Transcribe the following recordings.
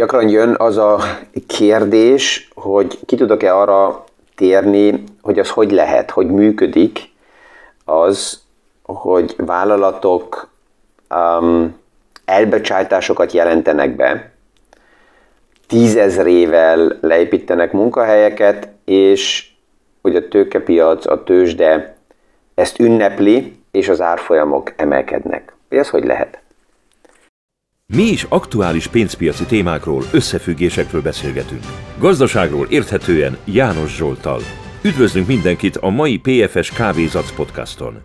Gyakran jön az a kérdés, hogy ki tudok-e arra térni, hogy az hogy lehet, hogy működik az, hogy vállalatok um, elbecsájtásokat jelentenek be, tízezrével leépítenek munkahelyeket, és hogy a tőkepiac, a tőzsde ezt ünnepli, és az árfolyamok emelkednek. Ez hogy lehet? Mi is aktuális pénzpiaci témákról, összefüggésekről beszélgetünk. Gazdaságról érthetően János Zsoltal. Üdvözlünk mindenkit a mai PFS Kávézac podcaston.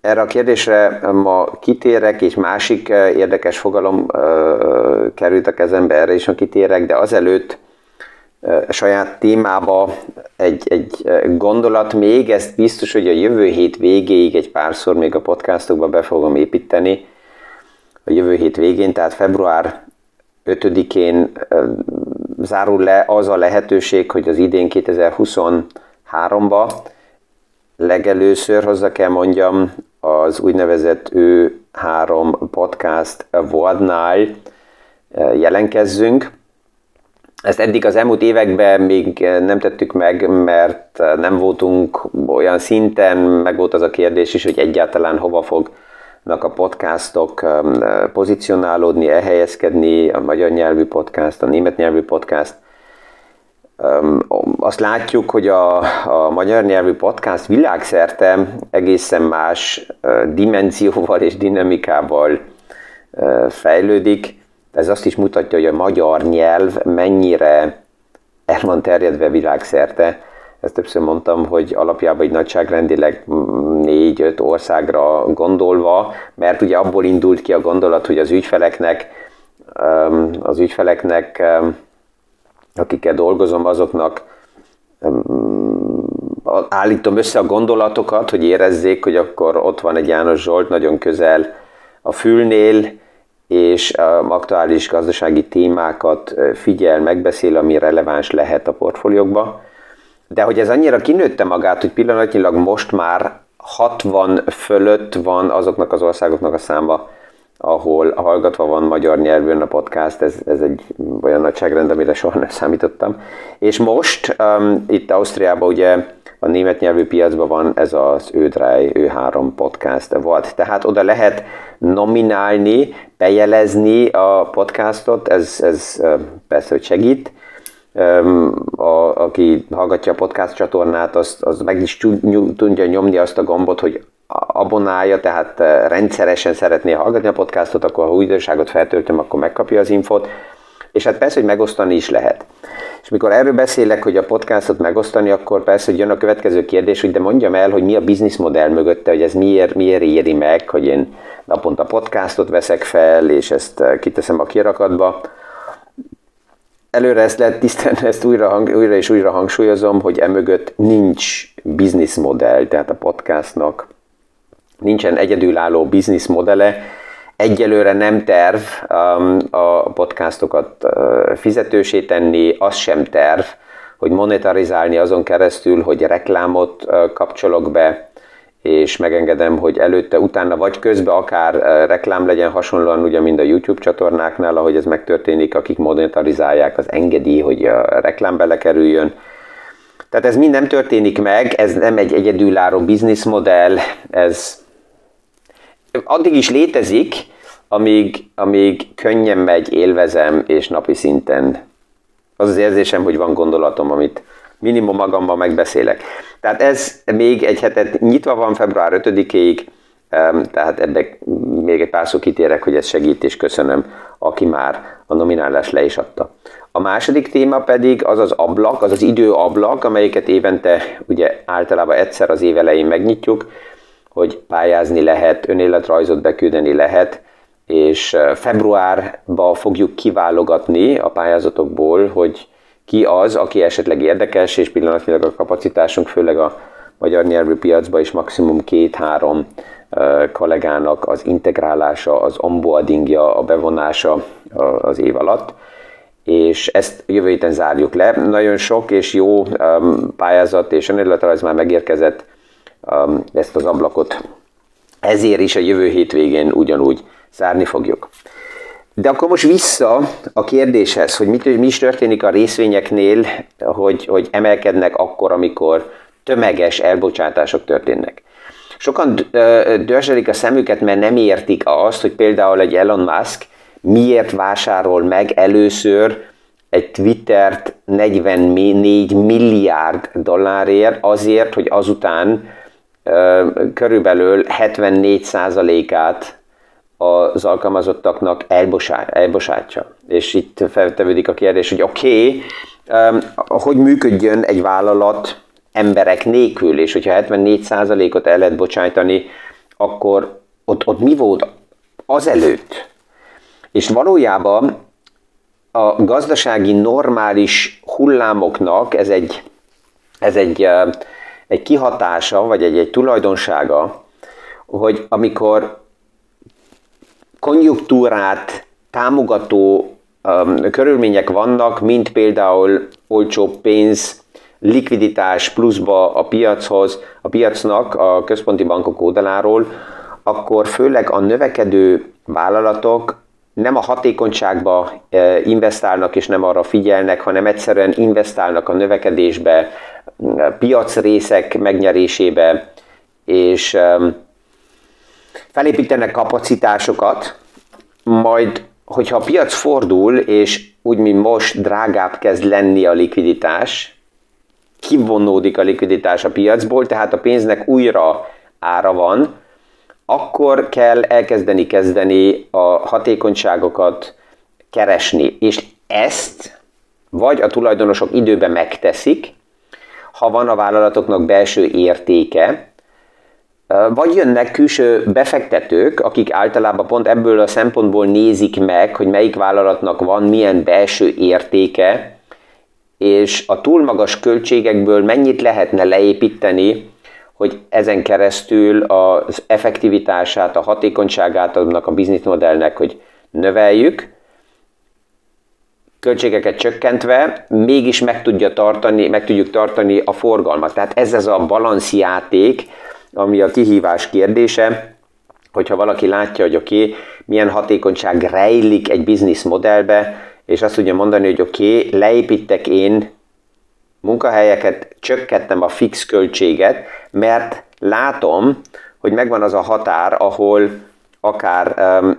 Erre a kérdésre ma kitérek, és másik eh, érdekes fogalom uh, került a kezembe, erre is kitérek, de azelőtt saját témába egy, egy gondolat még, ezt biztos, hogy a jövő hét végéig egy párszor még a podcastokba be fogom építeni, a jövő hét végén, tehát február 5-én zárul le az a lehetőség, hogy az idén 2023-ba legelőször hozzá kell mondjam az úgynevezett ő három podcast awardnál jelenkezzünk. Ezt eddig az elmúlt években még nem tettük meg, mert nem voltunk olyan szinten, meg volt az a kérdés is, hogy egyáltalán hova fognak a podcastok um, pozícionálódni, elhelyezkedni, a magyar nyelvű podcast, a német nyelvű podcast. Um, azt látjuk, hogy a, a magyar nyelvű podcast világszerte egészen más uh, dimenzióval és dinamikával uh, fejlődik ez azt is mutatja, hogy a magyar nyelv mennyire el van terjedve világszerte. Ezt többször mondtam, hogy alapjában egy nagyságrendileg négy-öt országra gondolva, mert ugye abból indult ki a gondolat, hogy az ügyfeleknek, az ügyfeleknek, akikkel dolgozom, azoknak állítom össze a gondolatokat, hogy érezzék, hogy akkor ott van egy János Zsolt nagyon közel a fülnél, és aktuális gazdasági témákat figyel, megbeszél, ami releváns lehet a portfóliókba. De hogy ez annyira kinőtte magát, hogy pillanatnyilag most már 60 fölött van azoknak az országoknak a száma, ahol hallgatva van magyar nyelvűn a podcast, ez, ez egy olyan nagyságrend, amire soha nem számítottam. És most um, itt Ausztriában ugye a német nyelvű piacban van ez az Ődráj, ő három podcast volt. Tehát oda lehet nominálni, bejelezni a podcastot, ez, ez persze, hogy segít. A, aki hallgatja a podcast csatornát, az, az meg is tudja nyomni azt a gombot, hogy abonálja, tehát rendszeresen szeretné hallgatni a podcastot, akkor ha újdonságot feltöltöm, akkor megkapja az infot. És hát persze, hogy megosztani is lehet. És mikor erről beszélek, hogy a podcastot megosztani, akkor persze, hogy jön a következő kérdés, hogy de mondjam el, hogy mi a bizniszmodell mögötte, hogy ez miért, miért éri meg, hogy én naponta podcastot veszek fel, és ezt eh, kiteszem a kirakatba. Előre ezt lehet tisztelni, ezt újra, újra és újra hangsúlyozom, hogy emögött nincs bizniszmodell, tehát a podcastnak nincsen egyedülálló bizniszmodele, Egyelőre nem terv um, a podcastokat uh, fizetősé tenni, az sem terv, hogy monetarizálni azon keresztül, hogy reklámot uh, kapcsolok be, és megengedem, hogy előtte, utána vagy közben akár uh, reklám legyen hasonlóan, ugye, mint a YouTube csatornáknál, ahogy ez megtörténik, akik monetarizálják az engedély, hogy a reklám belekerüljön. Tehát ez mind nem történik meg, ez nem egy egyedülálló bizniszmodell, ez addig is létezik, amíg, amíg könnyen megy, élvezem, és napi szinten az az érzésem, hogy van gondolatom, amit minimum magamban megbeszélek. Tehát ez még egy hetet nyitva van február 5-ig, tehát ebbe még egy pár szó kitérek, hogy ez segít, és köszönöm, aki már a nominálás le is adta. A második téma pedig az az ablak, az az időablak, amelyiket évente ugye általában egyszer az év elején megnyitjuk, hogy pályázni lehet, önéletrajzot beküldeni lehet, és februárban fogjuk kiválogatni a pályázatokból, hogy ki az, aki esetleg érdekes, és pillanatnyilag a kapacitásunk, főleg a magyar nyelvű piacban is maximum két-három kollégának az integrálása, az onboardingja, a bevonása az év alatt és ezt jövő héten zárjuk le. Nagyon sok és jó pályázat és önéletrajz már megérkezett, ezt az ablakot ezért is a jövő hétvégén ugyanúgy zárni fogjuk. De akkor most vissza a kérdéshez, hogy mit, mi is történik a részvényeknél, hogy, hogy emelkednek akkor, amikor tömeges elbocsátások történnek. Sokan dörzselik a szemüket, mert nem értik azt, hogy például egy Elon Musk miért vásárol meg először egy Twittert 44 milliárd dollárért azért, hogy azután körülbelül 74%-át az alkalmazottaknak elbosátja. És itt feltevődik a kérdés, hogy oké, okay, hogy működjön egy vállalat emberek nélkül, és hogyha 74%-ot el lehet bocsájtani, akkor ott, ott mi volt azelőtt? És valójában a gazdasági normális hullámoknak ez egy, ez egy, egy kihatása, vagy egy, egy tulajdonsága, hogy amikor konjunktúrát támogató um, körülmények vannak, mint például olcsó pénz, likviditás pluszba a piachoz, a piacnak a központi bankok oldaláról, akkor főleg a növekedő vállalatok nem a hatékonyságba e, investálnak és nem arra figyelnek, hanem egyszerűen investálnak a növekedésbe, piacrészek megnyerésébe, és um, felépítenek kapacitásokat, majd, hogyha a piac fordul, és úgy, mint most drágább kezd lenni a likviditás, kivonódik a likviditás a piacból, tehát a pénznek újra ára van, akkor kell elkezdeni kezdeni a hatékonyságokat keresni. És ezt vagy a tulajdonosok időben megteszik, ha van a vállalatoknak belső értéke, vagy jönnek külső befektetők, akik általában pont ebből a szempontból nézik meg, hogy melyik vállalatnak van milyen belső értéke, és a túl magas költségekből mennyit lehetne leépíteni, hogy ezen keresztül az effektivitását, a hatékonyságát annak a bizniszmodellnek, hogy növeljük, költségeket csökkentve, mégis meg, tudja tartani, meg tudjuk tartani a forgalmat. Tehát ez az a balansjáték, ami a kihívás kérdése, hogyha valaki látja, hogy oké, okay, milyen hatékonyság rejlik egy biznisz modellbe, és azt tudja mondani, hogy oké, okay, leépítek én munkahelyeket, csökkenttem a fix költséget, mert látom, hogy megvan az a határ, ahol akár um,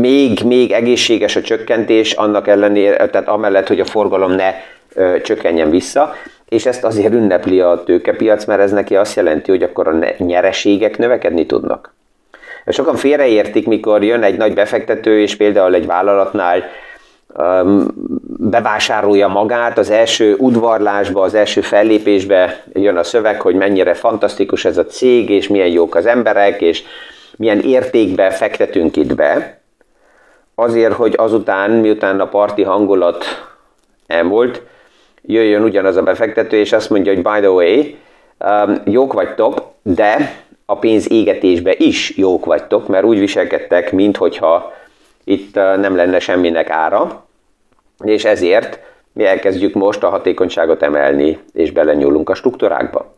még, még egészséges a csökkentés, annak ellenére, tehát amellett, hogy a forgalom ne ö, csökkenjen vissza, és ezt azért ünnepli a tőkepiac, mert ez neki azt jelenti, hogy akkor a nyereségek növekedni tudnak. Sokan félreértik, mikor jön egy nagy befektető, és például egy vállalatnál bevásárolja magát, az első udvarlásba, az első fellépésbe jön a szöveg, hogy mennyire fantasztikus ez a cég, és milyen jók az emberek, és milyen értékbe fektetünk itt be, azért, hogy azután, miután a parti hangulat elmúlt, jöjjön ugyanaz a befektető, és azt mondja, hogy by the way, um, jók vagytok, de a pénz égetésbe is jók vagytok, mert úgy viselkedtek, minthogyha itt nem lenne semminek ára, és ezért mi elkezdjük most a hatékonyságot emelni, és belenyúlunk a struktúrákba.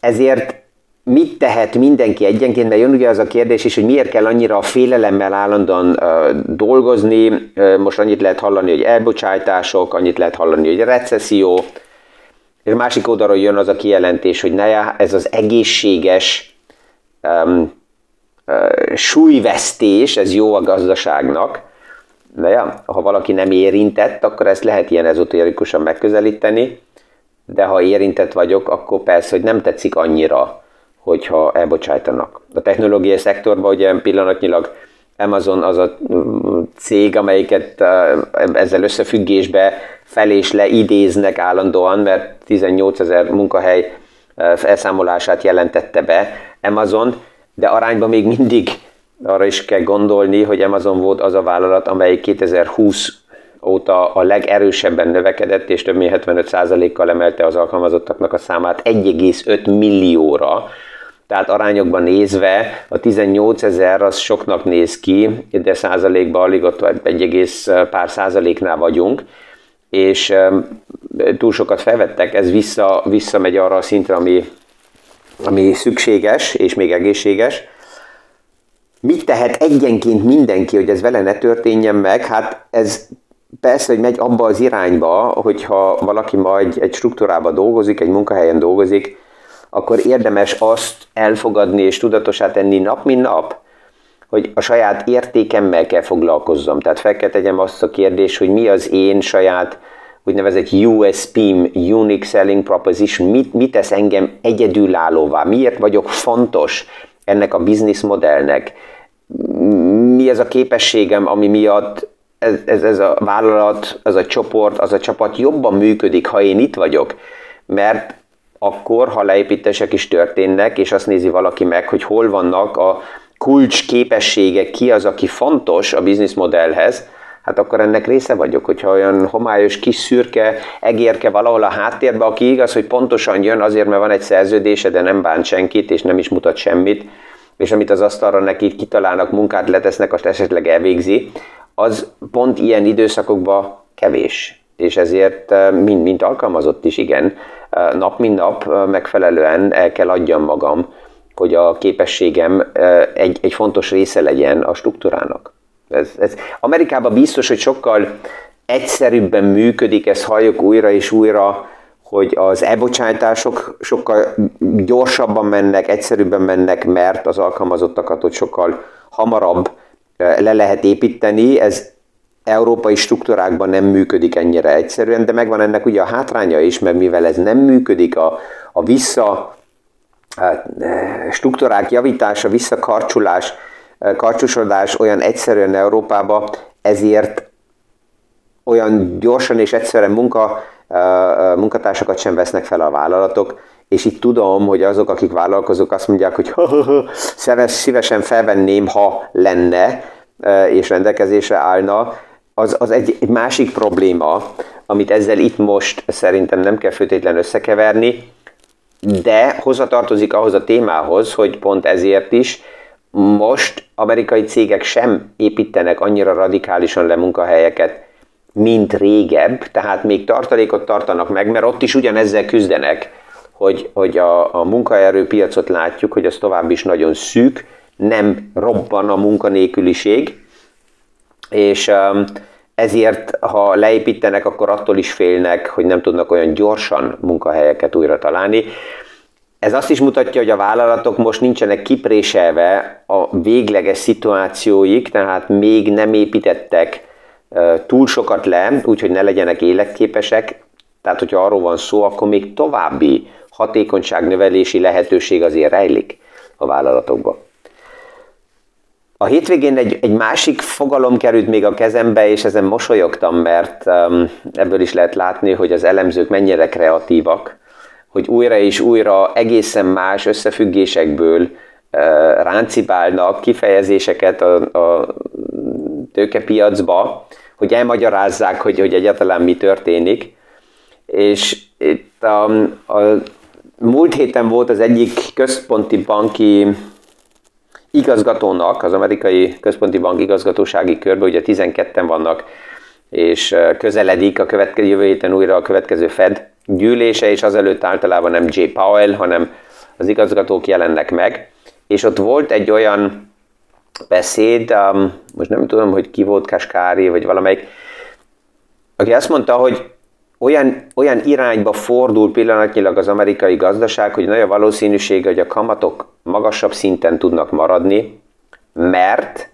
Ezért mit tehet mindenki egyenként, mert jön ugye az a kérdés is, hogy miért kell annyira a félelemmel állandóan uh, dolgozni, uh, most annyit lehet hallani, hogy elbocsátások, annyit lehet hallani, hogy recesszió, és másik oldalról jön az a kijelentés, hogy ne, ez az egészséges um, uh, súlyvesztés, ez jó a gazdaságnak, de ja, ha valaki nem érintett, akkor ezt lehet ilyen ezoterikusan megközelíteni, de ha érintett vagyok, akkor persze, hogy nem tetszik annyira hogyha elbocsájtanak. A technológiai szektorban ugye pillanatnyilag Amazon az a mm, cég, amelyiket ezzel összefüggésbe fel és le idéznek állandóan, mert 18 ezer munkahely elszámolását jelentette be Amazon, de arányban még mindig arra is kell gondolni, hogy Amazon volt az a vállalat, amely 2020 óta a legerősebben növekedett, és több mint 75%-kal emelte az alkalmazottaknak a számát 1,5 millióra, tehát arányokban nézve a 18 ezer az soknak néz ki, de százalékban alig ott egy egész pár százaléknál vagyunk, és túl sokat felvettek, ez vissza, visszamegy arra a szintre, ami ami szükséges és még egészséges. Mit tehet egyenként mindenki, hogy ez vele ne történjen meg? Hát ez persze, hogy megy abba az irányba, hogyha valaki majd egy struktúrába dolgozik, egy munkahelyen dolgozik, akkor érdemes azt elfogadni és tudatosá tenni nap, mint nap, hogy a saját értékemmel kell foglalkozzam. Tehát fel kell tegyem azt a kérdést, hogy mi az én saját úgynevezett USP-m, Unique Selling Proposition, mit, mit tesz engem egyedülállóvá, miért vagyok fontos ennek a business modellnek, mi ez a képességem, ami miatt ez, ez, ez a vállalat, ez a csoport, az a csapat jobban működik, ha én itt vagyok, mert akkor, ha leépítések is történnek, és azt nézi valaki meg, hogy hol vannak a kulcs képességek, ki az, aki fontos a business modellhez, hát akkor ennek része vagyok, hogyha olyan homályos kis szürke egérke valahol a háttérbe, aki igaz, hogy pontosan jön azért, mert van egy szerződése, de nem bánt senkit, és nem is mutat semmit, és amit az asztalra neki kitalálnak, munkát letesznek, azt esetleg elvégzi, az pont ilyen időszakokban kevés. És ezért, eh, mint, mint alkalmazott is, igen, eh, nap mint nap eh, megfelelően el kell adjam magam, hogy a képességem egy, egy fontos része legyen a struktúrának. Ez, ez Amerikában biztos, hogy sokkal egyszerűbben működik, ezt halljuk újra és újra, hogy az elbocsátások sokkal gyorsabban mennek, egyszerűbben mennek, mert az alkalmazottakat hogy sokkal hamarabb le lehet építeni. Ez európai struktúrákban nem működik ennyire egyszerűen, de megvan ennek ugye a hátránya is, mert mivel ez nem működik, a, a vissza a struktúrák javítása, visszakarcsulás, karcsúsodás olyan egyszerűen Európába, ezért olyan gyorsan és egyszerűen munka, munkatársakat sem vesznek fel a vállalatok, és itt tudom, hogy azok, akik vállalkozók azt mondják, hogy szívesen felvenném, ha lenne, és rendelkezésre állna, az, az egy, egy másik probléma, amit ezzel itt most szerintem nem kell főtétlen összekeverni, de hozzatartozik ahhoz a témához, hogy pont ezért is most amerikai cégek sem építenek annyira radikálisan le munkahelyeket, mint régebb, tehát még tartalékot tartanak meg, mert ott is ugyanezzel küzdenek, hogy, hogy a, a munkaerőpiacot látjuk, hogy az tovább is nagyon szűk, nem robban a munkanélküliség, és um, ezért, ha leépítenek, akkor attól is félnek, hogy nem tudnak olyan gyorsan munkahelyeket újra találni. Ez azt is mutatja, hogy a vállalatok most nincsenek kipréselve a végleges szituációik, tehát még nem építettek túl sokat le, úgyhogy ne legyenek életképesek. Tehát, hogyha arról van szó, akkor még további hatékonyságnövelési lehetőség azért rejlik a vállalatokban. A hétvégén egy, egy másik fogalom került még a kezembe, és ezen mosolyogtam, mert um, ebből is lehet látni, hogy az elemzők mennyire kreatívak, hogy újra és újra egészen más összefüggésekből uh, ráncibálnak kifejezéseket a, a tőkepiacba, hogy elmagyarázzák, hogy, hogy egyáltalán mi történik. És itt a, a múlt héten volt az egyik központi banki igazgatónak, az amerikai központi bank igazgatósági körben, ugye 12-en vannak, és közeledik a következő jövő héten újra a következő Fed gyűlése, és azelőtt általában nem J. Powell, hanem az igazgatók jelennek meg, és ott volt egy olyan beszéd, um, most nem tudom, hogy ki volt Kaskári, vagy valamelyik, aki azt mondta, hogy olyan, olyan irányba fordul pillanatnyilag az amerikai gazdaság, hogy nagy a valószínűség, hogy a kamatok magasabb szinten tudnak maradni, mert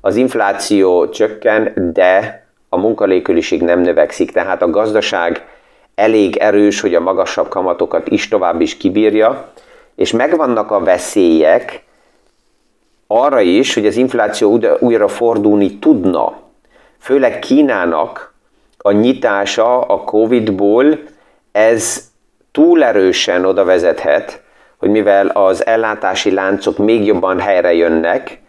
az infláció csökken, de a munkaléküliség nem növekszik, tehát a gazdaság elég erős, hogy a magasabb kamatokat is tovább is kibírja, és megvannak a veszélyek arra is, hogy az infláció újra fordulni tudna. Főleg Kínának a nyitása a Covid-ból, ez túl erősen oda vezethet, hogy mivel az ellátási láncok még jobban helyre jönnek,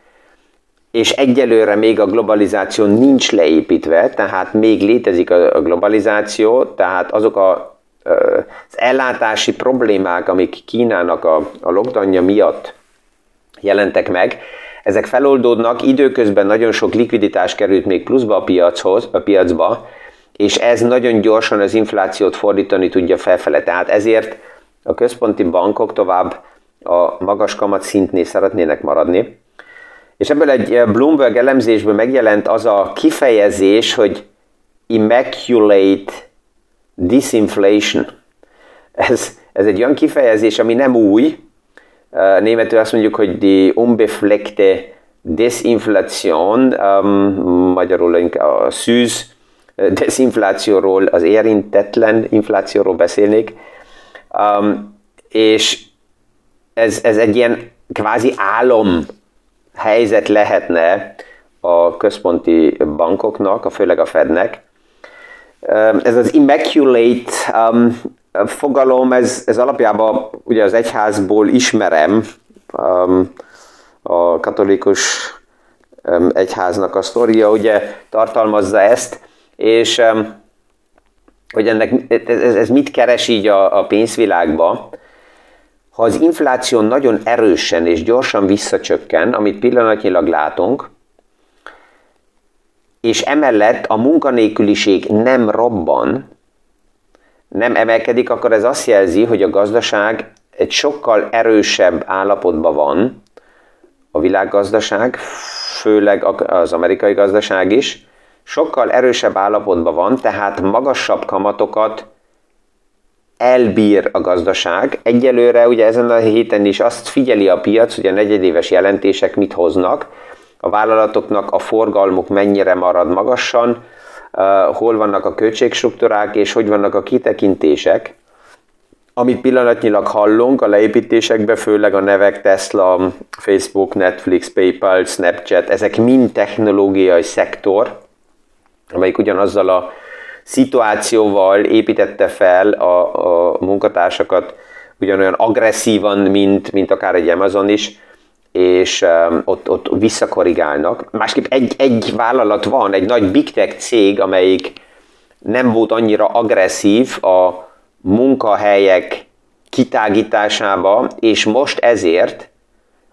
és egyelőre még a globalizáció nincs leépítve, tehát még létezik a globalizáció, tehát azok a, az ellátási problémák, amik Kínának a, a lockdownja miatt jelentek meg, ezek feloldódnak, időközben nagyon sok likviditás került még pluszba a piachoz, a piacba, és ez nagyon gyorsan az inflációt fordítani tudja felfele. Tehát ezért a központi bankok tovább a magas kamat szintnél szeretnének maradni. És ebből egy Bloomberg elemzésből megjelent az a kifejezés, hogy immaculate disinflation. Ez, ez egy olyan kifejezés, ami nem új. Németül azt mondjuk, hogy die unbefleckte Desinflation, um, magyarul a szűz desinflációról, az érintetlen inflációról beszélnék, um, és ez, ez egy ilyen kvázi álom helyzet lehetne a központi bankoknak, a főleg a Fednek. Um, ez az immaculate um, fogalom, ez, ez alapjában ugye az egyházból ismerem, um, a katolikus um, egyháznak a sztoria, ugye tartalmazza ezt, és hogy ennek, ez, ez mit keres így a, a pénzvilágba, ha az infláció nagyon erősen és gyorsan visszacsökken, amit pillanatnyilag látunk, és emellett a munkanélküliség nem robban, nem emelkedik, akkor ez azt jelzi, hogy a gazdaság egy sokkal erősebb állapotban van, a világgazdaság, főleg az amerikai gazdaság is, sokkal erősebb állapotban van, tehát magasabb kamatokat elbír a gazdaság. Egyelőre ugye ezen a héten is azt figyeli a piac, hogy a negyedéves jelentések mit hoznak, a vállalatoknak a forgalmuk mennyire marad magasan, hol vannak a költségstruktúrák, és hogy vannak a kitekintések. Amit pillanatnyilag hallunk a leépítésekben, főleg a nevek Tesla, Facebook, Netflix, PayPal, Snapchat, ezek mind technológiai szektor, amelyik ugyanazzal a szituációval építette fel a, a munkatársakat ugyanolyan agresszívan, mint, mint akár egy Amazon is, és ott, ott visszakorrigálnak. Másképp egy, egy vállalat van, egy nagy big tech cég, amelyik nem volt annyira agresszív a munkahelyek kitágításába, és most ezért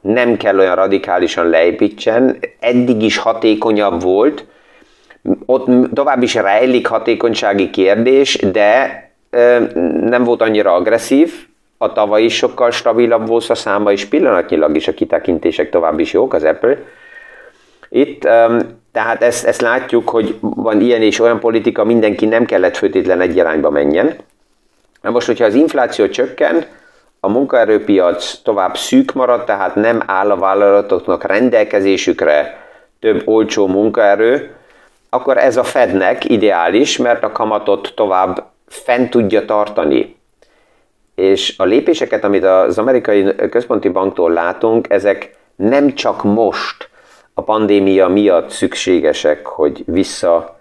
nem kell olyan radikálisan leépítsen, eddig is hatékonyabb volt, ott tovább is rejlik hatékonysági kérdés, de nem volt annyira agresszív, a tavaly is sokkal stabilabb volt a száma, és pillanatnyilag is a kitekintések tovább is jók az Apple. Itt tehát ezt, ezt látjuk, hogy van ilyen és olyan politika, mindenki nem kellett főtétlen egy irányba menjen. Na most, hogyha az infláció csökken, a munkaerőpiac tovább szűk marad, tehát nem áll a vállalatoknak rendelkezésükre több olcsó munkaerő, akkor ez a Fednek ideális, mert a kamatot tovább fent tudja tartani. És a lépéseket, amit az amerikai központi banktól látunk, ezek nem csak most a pandémia miatt szükségesek, hogy vissza,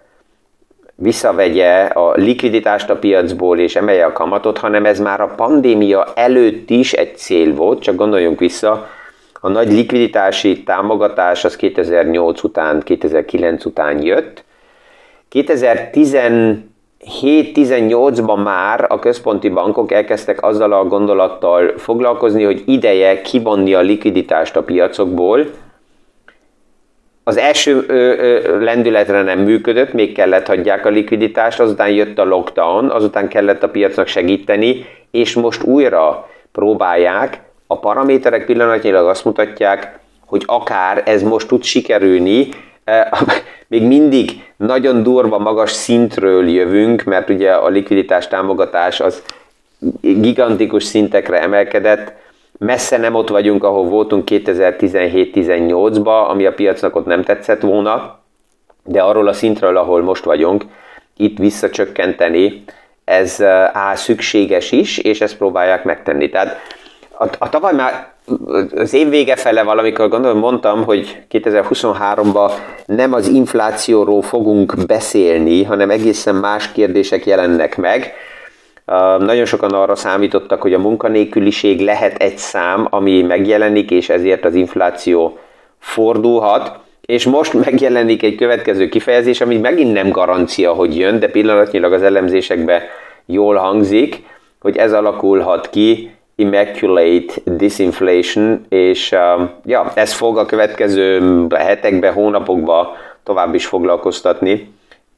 visszavegye a likviditást a piacból és emelje a kamatot, hanem ez már a pandémia előtt is egy cél volt, csak gondoljunk vissza, a nagy likviditási támogatás az 2008 után, 2009 után jött. 2017-18-ban már a központi bankok elkezdtek azzal a gondolattal foglalkozni, hogy ideje kivonni a likviditást a piacokból. Az első ö, ö, lendületre nem működött, még kellett hagyják a likviditást, azután jött a lockdown, azután kellett a piacnak segíteni, és most újra próbálják, a paraméterek pillanatnyilag azt mutatják, hogy akár ez most tud sikerülni, még mindig nagyon durva magas szintről jövünk, mert ugye a likviditás támogatás az gigantikus szintekre emelkedett, messze nem ott vagyunk, ahol voltunk 2017-18-ba, ami a piacnak ott nem tetszett volna, de arról a szintről, ahol most vagyunk, itt visszacsökkenteni, ez á, szükséges is, és ezt próbálják megtenni. Tehát a, a tavaly már az év vége fele valamikor gondolom mondtam, hogy 2023-ban nem az inflációról fogunk beszélni, hanem egészen más kérdések jelennek meg. Nagyon sokan arra számítottak, hogy a munkanélküliség lehet egy szám, ami megjelenik, és ezért az infláció fordulhat. És most megjelenik egy következő kifejezés, ami megint nem garancia, hogy jön, de pillanatnyilag az elemzésekben jól hangzik, hogy ez alakulhat ki immaculate disinflation, és uh, ja, ez fog a következő hetekben, hónapokban tovább is foglalkoztatni,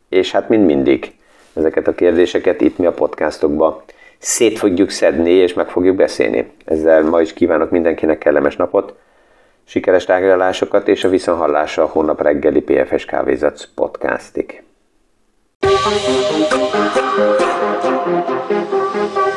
és hát mind mindig ezeket a kérdéseket itt mi a podcastokban szét fogjuk szedni, és meg fogjuk beszélni. Ezzel ma is kívánok mindenkinek kellemes napot, sikeres tárgyalásokat, és a viszonhallása a hónap reggeli PFS Kávézat podcastig. Thank you.